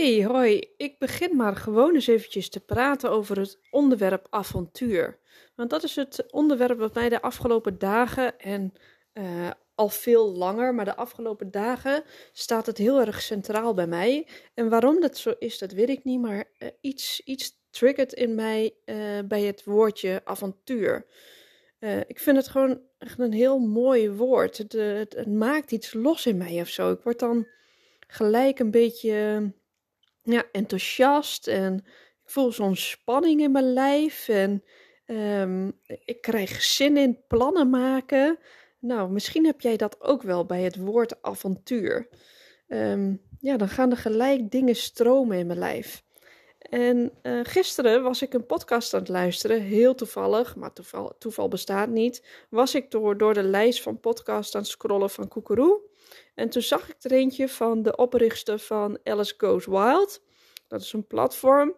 Hey, hoi. Ik begin maar gewoon eens eventjes te praten over het onderwerp avontuur. Want dat is het onderwerp wat mij de afgelopen dagen en uh, al veel langer, maar de afgelopen dagen staat het heel erg centraal bij mij. En waarom dat zo is, dat weet ik niet, maar uh, iets, iets triggert in mij uh, bij het woordje avontuur. ik vind het gewoon echt een heel mooi woord. Het, het, het maakt iets los in mij of zo. Ik word dan gelijk een beetje ja, enthousiast en ik voel zo'n spanning in mijn lijf en um, ik krijg zin in plannen maken. Nou, misschien heb jij dat ook wel bij het woord avontuur. Um, ja, dan gaan er gelijk dingen stromen in mijn lijf. En uh, gisteren was ik een podcast aan het luisteren, heel toevallig, maar toeval, toeval bestaat niet. Was ik door, door de lijst van podcasts aan het scrollen van Koekeroe. En toen zag ik er eentje van de oprichter van Alice Goes Wild. Dat is een platform.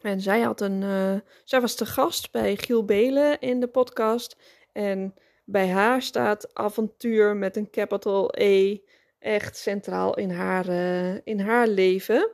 En zij, had een, uh, zij was te gast bij Giel Belen in de podcast. En bij haar staat avontuur met een capital E echt centraal in haar, uh, in haar leven.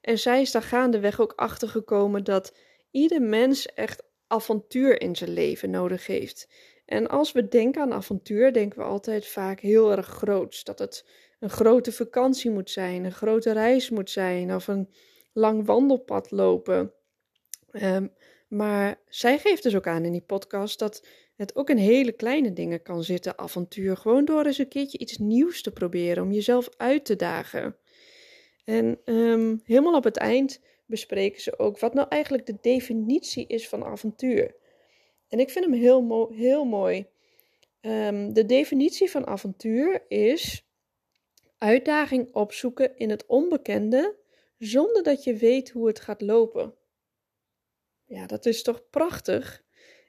En zij is daar gaandeweg ook achter gekomen dat ieder mens echt avontuur in zijn leven nodig heeft. En als we denken aan avontuur, denken we altijd vaak heel erg groots. Dat het een grote vakantie moet zijn, een grote reis moet zijn of een lang wandelpad lopen. Um, maar zij geeft dus ook aan in die podcast dat het ook in hele kleine dingen kan zitten, avontuur. Gewoon door eens een keertje iets nieuws te proberen, om jezelf uit te dagen. En um, helemaal op het eind bespreken ze ook wat nou eigenlijk de definitie is van avontuur. En ik vind hem heel, mo heel mooi. Um, de definitie van avontuur is uitdaging opzoeken in het onbekende zonder dat je weet hoe het gaat lopen. Ja, dat is toch prachtig?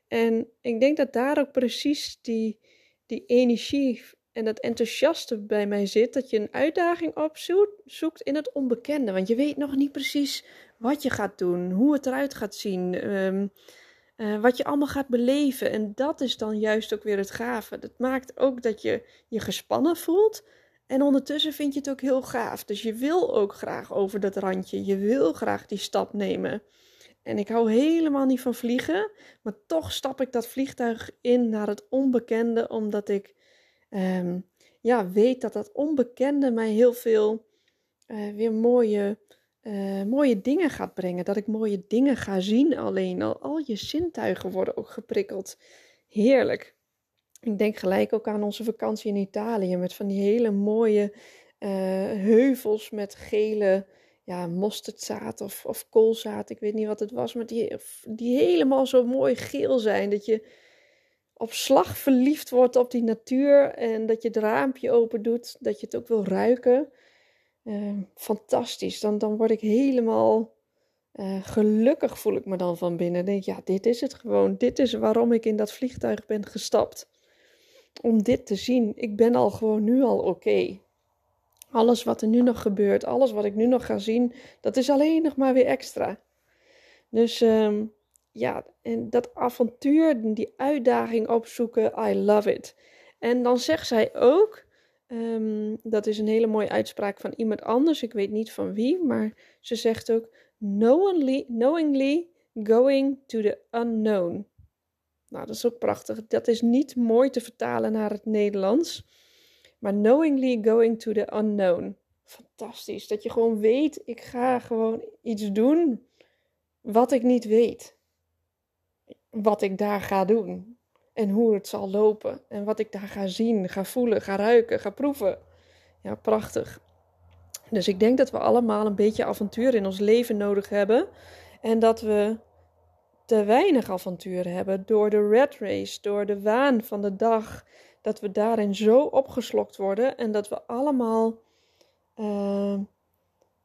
En ik denk dat daar ook precies die, die energie en dat enthousiaste bij mij zit. Dat je een uitdaging opzoekt in het onbekende. Want je weet nog niet precies wat je gaat doen, hoe het eruit gaat zien. Um, uh, wat je allemaal gaat beleven. En dat is dan juist ook weer het gave. Dat maakt ook dat je je gespannen voelt. En ondertussen vind je het ook heel gaaf. Dus je wil ook graag over dat randje. Je wil graag die stap nemen. En ik hou helemaal niet van vliegen. Maar toch stap ik dat vliegtuig in naar het onbekende. Omdat ik um, ja, weet dat dat onbekende mij heel veel uh, weer mooie uh, mooie dingen gaat brengen. Dat ik mooie dingen ga zien alleen. Al, al je zintuigen worden ook geprikkeld. Heerlijk. Ik denk gelijk ook aan onze vakantie in Italië. Met van die hele mooie uh, heuvels met gele ja, mosterdzaad of, of koolzaad. Ik weet niet wat het was. Maar die, die helemaal zo mooi geel zijn. Dat je op slag verliefd wordt op die natuur. En dat je het raampje open doet. Dat je het ook wil ruiken. Uh, fantastisch. Dan, dan word ik helemaal uh, gelukkig, voel ik me dan van binnen. Denk, ja, dit is het gewoon. Dit is waarom ik in dat vliegtuig ben gestapt. Om dit te zien. Ik ben al gewoon nu al oké. Alles wat er nu nog gebeurt, alles wat ik nu nog ga zien, dat is alleen nog maar weer extra. Dus um, ja, en dat avontuur, die uitdaging opzoeken, I love it. En dan zegt zij ook Um, dat is een hele mooie uitspraak van iemand anders. Ik weet niet van wie, maar ze zegt ook: knowingly going to the unknown. Nou, dat is ook prachtig. Dat is niet mooi te vertalen naar het Nederlands. Maar knowingly going to the unknown. Fantastisch. Dat je gewoon weet: ik ga gewoon iets doen wat ik niet weet. Wat ik daar ga doen en hoe het zal lopen en wat ik daar ga zien, ga voelen, ga ruiken, ga proeven. Ja, prachtig. Dus ik denk dat we allemaal een beetje avontuur in ons leven nodig hebben en dat we te weinig avontuur hebben door de red race, door de waan van de dag, dat we daarin zo opgeslokt worden en dat we allemaal uh,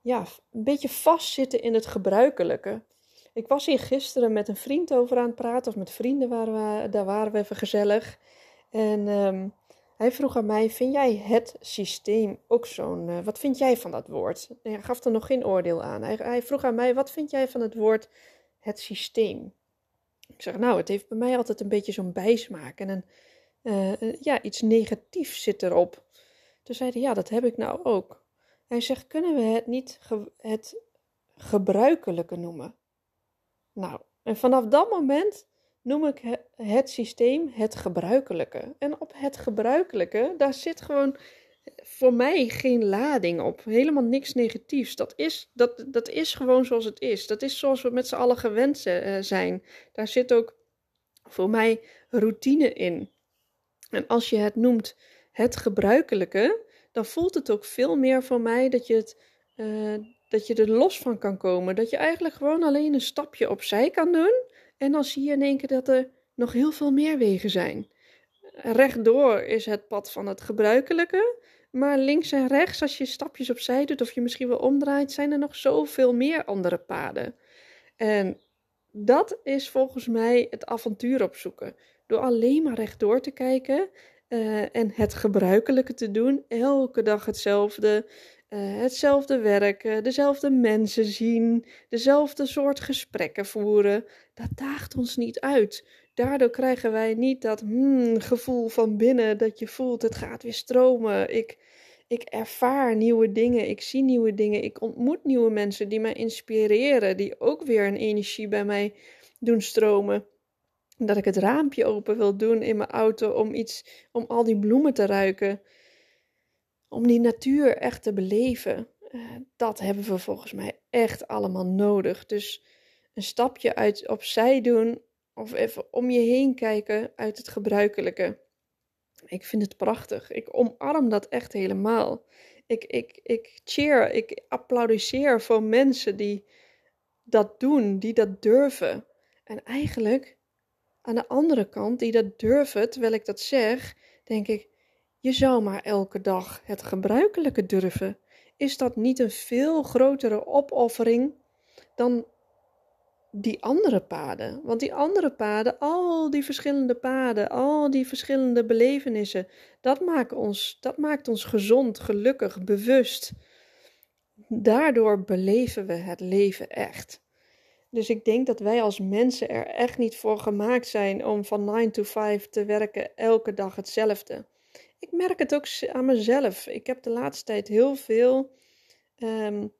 ja, een beetje vastzitten in het gebruikelijke. Ik was hier gisteren met een vriend over aan het praten, of met vrienden waren we, daar waren we even gezellig. En ehm, hij vroeg aan mij: Vind jij het systeem ook zo'n. Uh, wat vind jij van dat woord? hij gaf er nog geen oordeel aan. Hij, hij, vroeg aan mij: Wat vind jij van het woord het systeem? Ik zeg: Nou, het heeft bij mij altijd een beetje zo'n bijsmaak en een, uh, ja, iets negatiefs zit erop. Toen zei hij: Ja, dat heb ik nou ook. Hij zegt: Kunnen we het niet het gebruikelijke noemen? Nou, en vanaf dat moment noem ik het systeem het gebruikelijke. En op het gebruikelijke, daar zit gewoon voor mij geen lading op. Helemaal niks negatiefs. Dat is, dat, dat is gewoon zoals het is. Dat is zoals we met z'n allen gewend uh, zijn. Daar zit ook voor mij routine in. En als je het noemt het gebruikelijke, dan voelt het ook veel meer voor mij dat je, het, uh, dat je er los van kan komen. Dat je eigenlijk gewoon alleen een stapje opzij kan doen. En dan zie je in één keer dat er nog heel veel meer wegen zijn. Rechtdoor is het pad van het gebruikelijke. Maar links en rechts, als je stapjes opzij doet of je misschien wel omdraait, zijn er nog zoveel meer andere paden. En dat is volgens mij het avontuur opzoeken. Door alleen maar rechtdoor te kijken uh, en het gebruikelijke te doen, elke dag hetzelfde, uh, hetzelfde werken, dezelfde mensen zien, dezelfde soort gesprekken voeren, dat daagt ons niet uit. Daardoor krijgen wij niet dat hmm, gevoel van binnen dat je voelt het gaat weer stromen. Ik, ik ervaar nieuwe dingen, ik zie nieuwe dingen, ik ontmoet nieuwe mensen die mij inspireren, die ook weer een energie bij mij doen stromen. Dat ik het raampje open wil doen in mijn auto om iets, om al die bloemen te ruiken om die natuur echt te beleven, uh, dat hebben we volgens mij echt allemaal nodig. Dus een stapje uit opzij doen of even om je heen kijken uit het gebruikelijke. Ik vind het prachtig. Ik omarm dat echt helemaal. Ik, ik, ik cheer, ik applaudisseer voor mensen die dat doen, die dat durven. En eigenlijk, aan de andere kant, die dat durven, terwijl ik dat zeg, denk ik, je zou maar elke dag het gebruikelijke durven. Is dat niet een veel grotere opoffering dan die andere paden? Want die andere paden, al die verschillende paden, al die verschillende belevenissen, dat maakt ons, dat maakt ons gezond, gelukkig, bewust. Daardoor beleven we het leven echt. Dus ik denk dat wij als mensen er echt niet voor gemaakt zijn om van 9 to 5 te werken, elke dag hetzelfde ik merk het ook aan mezelf. Ik heb de laatste tijd heel veel um,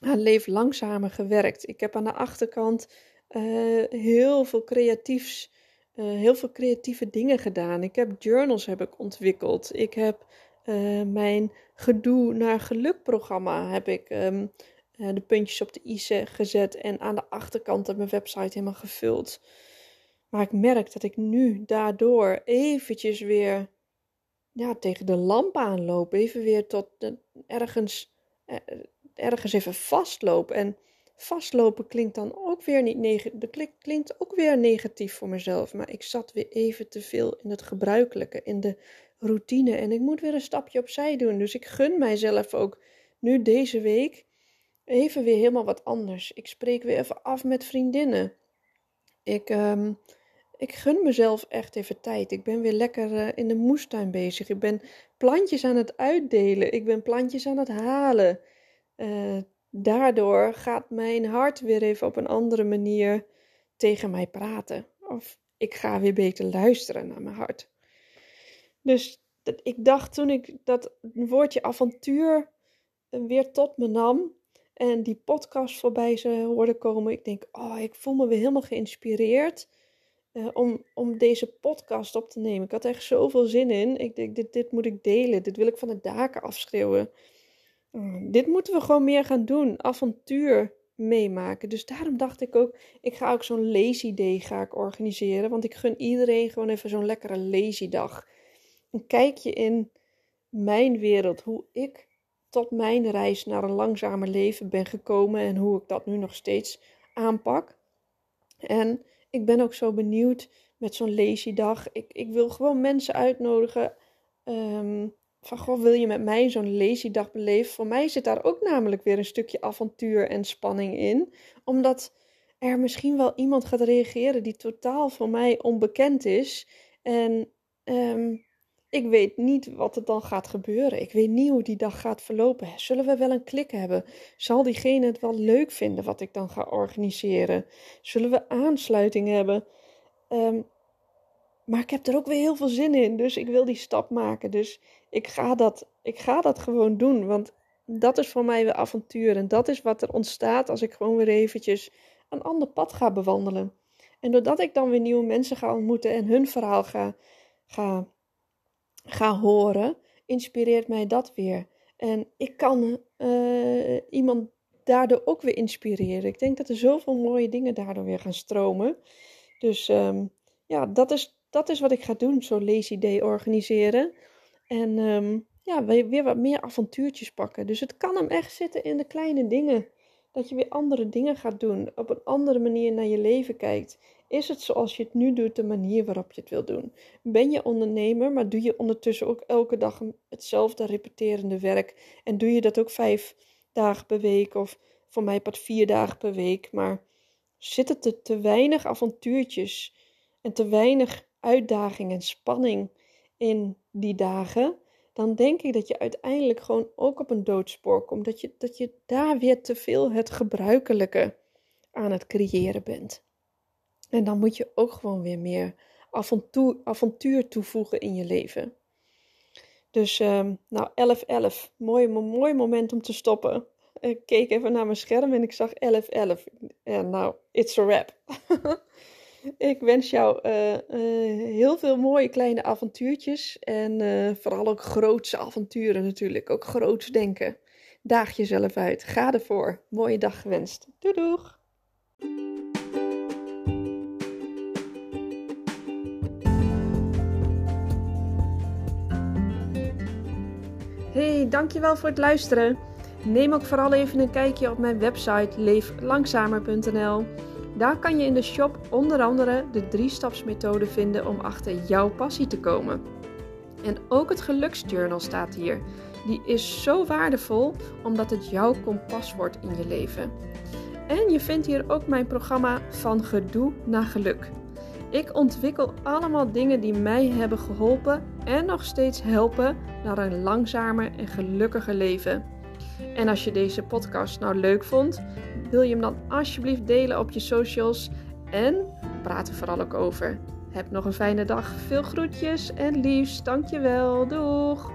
aan leef langzamer gewerkt. Ik heb aan de achterkant uh, heel veel creatiefs, uh, heel veel creatieve dingen gedaan. Ik heb journals heb ik ontwikkeld. Ik heb uh, mijn gedoe naar geluk programma heb ik um, de puntjes op de i gezet en aan de achterkant op mijn website helemaal gevuld. Maar ik merk dat ik nu daardoor eventjes weer ja, tegen de lamp aanlopen. Even weer tot ergens, eh, ergens even vastlopen. En vastlopen klinkt dan ook weer niet negatief. Klinkt, ook weer negatief voor mezelf. Maar ik zat weer even te veel in het gebruikelijke, in de routine. En ik moet weer een stapje opzij doen. Dus ik gun mijzelf ook nu deze week even weer helemaal wat anders. Ik spreek weer even af met vriendinnen. Ik um, ik gun mezelf echt even tijd. Ik ben weer lekker uh, in de moestuin bezig. Ik ben plantjes aan het uitdelen. Ik ben plantjes aan het halen. Uh, daardoor gaat mijn hart weer even op een andere manier tegen mij praten. Of ik ga weer beter luisteren naar mijn hart. Dus dat, ik dacht toen ik dat woordje avontuur eh, weer tot me nam en die podcast voorbij ze hoorde komen, ik denk, oh, ik voel me weer helemaal geïnspireerd uh, om, om deze podcast op te nemen. Ik had echt zoveel zin in. Ik denk, dit, dit moet ik delen. Dit wil ik van de daken afschreeuwen. Uh, dit moeten we gewoon meer gaan doen. Avontuur meemaken. Dus daarom dacht ik ook, ik ga ook zo'n lazy day ga ik organiseren. Want ik gun iedereen gewoon even zo'n lekkere lazy dag. Een kijkje in mijn wereld. Hoe ik tot mijn reis naar een langzamer leven ben gekomen. En hoe ik dat nu nog steeds aanpak. En ik ben ook zo benieuwd met zo'n lazy dag. Ik, ik wil gewoon mensen uitnodigen. Um, van goh, wil je met mij zo'n lazy dag beleven? Voor mij zit daar ook namelijk weer een stukje avontuur en spanning in. Omdat er misschien wel iemand gaat reageren die totaal voor mij onbekend is. En um, ik weet niet wat er dan gaat gebeuren. Ik weet niet hoe die dag gaat verlopen. Zullen we wel een klik hebben? Zal diegene het wel leuk vinden wat ik dan ga organiseren? Zullen we aansluiting hebben? Um, maar ik heb er ook weer heel veel zin in. Dus ik wil die stap maken. Dus ik ga dat, ik ga dat gewoon doen. Want dat is voor mij weer avontuur. En dat is wat er ontstaat als ik gewoon weer eventjes een ander pad ga bewandelen. En doordat ik dan weer nieuwe mensen ga ontmoeten en hun verhaal ga, ga, ga horen, inspireert mij dat weer. En ik kan uh, iemand daardoor ook weer inspireren. Ik denk dat er zoveel mooie dingen daardoor weer gaan stromen. Dus um, ja, dat is, dat is wat ik ga doen, zo'n lazy day organiseren. En um, ja, weer wat meer avontuurtjes pakken. Dus het kan hem echt zitten in de kleine dingen. Dat je weer andere dingen gaat doen, op een andere manier naar je leven kijkt. Is het zoals je het nu doet, de manier waarop je het wil doen? Ben je ondernemer, maar doe je ondertussen ook elke dag hetzelfde repeterende werk? En doe je dat ook vijf dagen per week of voor mij pas vier dagen per week? Maar zitten er te weinig avontuurtjes en te weinig uitdaging en spanning in die dagen, dan denk ik dat je uiteindelijk gewoon ook op een doodspoor komt. Dat je, dat je daar weer te veel het gebruikelijke aan het creëren bent. En dan moet je ook gewoon weer meer avontuur, avontuur toevoegen in je leven. Dus um, nou, 11-11. Mooi, mooi moment om te stoppen. Ik keek even naar mijn scherm en ik zag 11-11. Ja, nou, it's a wrap. Ik wens jou uh, uh, heel veel mooie kleine avontuurtjes. En uh, vooral ook grootse avonturen natuurlijk. Ook groots denken. Daag jezelf uit. Ga ervoor. Mooie dag gewenst. Doei doeg! Hey, dankjewel voor het luisteren. Neem ook vooral even een kijkje op mijn website leeflangzamer.nl. Daar kan je in de shop onder andere de drie-stapsmethode vinden om achter jouw passie te komen. En ook het geluksjournal staat hier. Die is zo waardevol omdat het jouw kompas wordt in je leven. En je vindt hier ook mijn programma Van Gedoe naar Geluk. Ik ontwikkel allemaal dingen die mij hebben geholpen en nog steeds helpen naar een langzamer en gelukkiger leven. En als je deze podcast nou leuk vond, wil je hem dan alsjeblieft delen op je socials en praat er vooral ook over. Heb nog een fijne dag. Veel groetjes en liefst. Dankjewel. Doeg!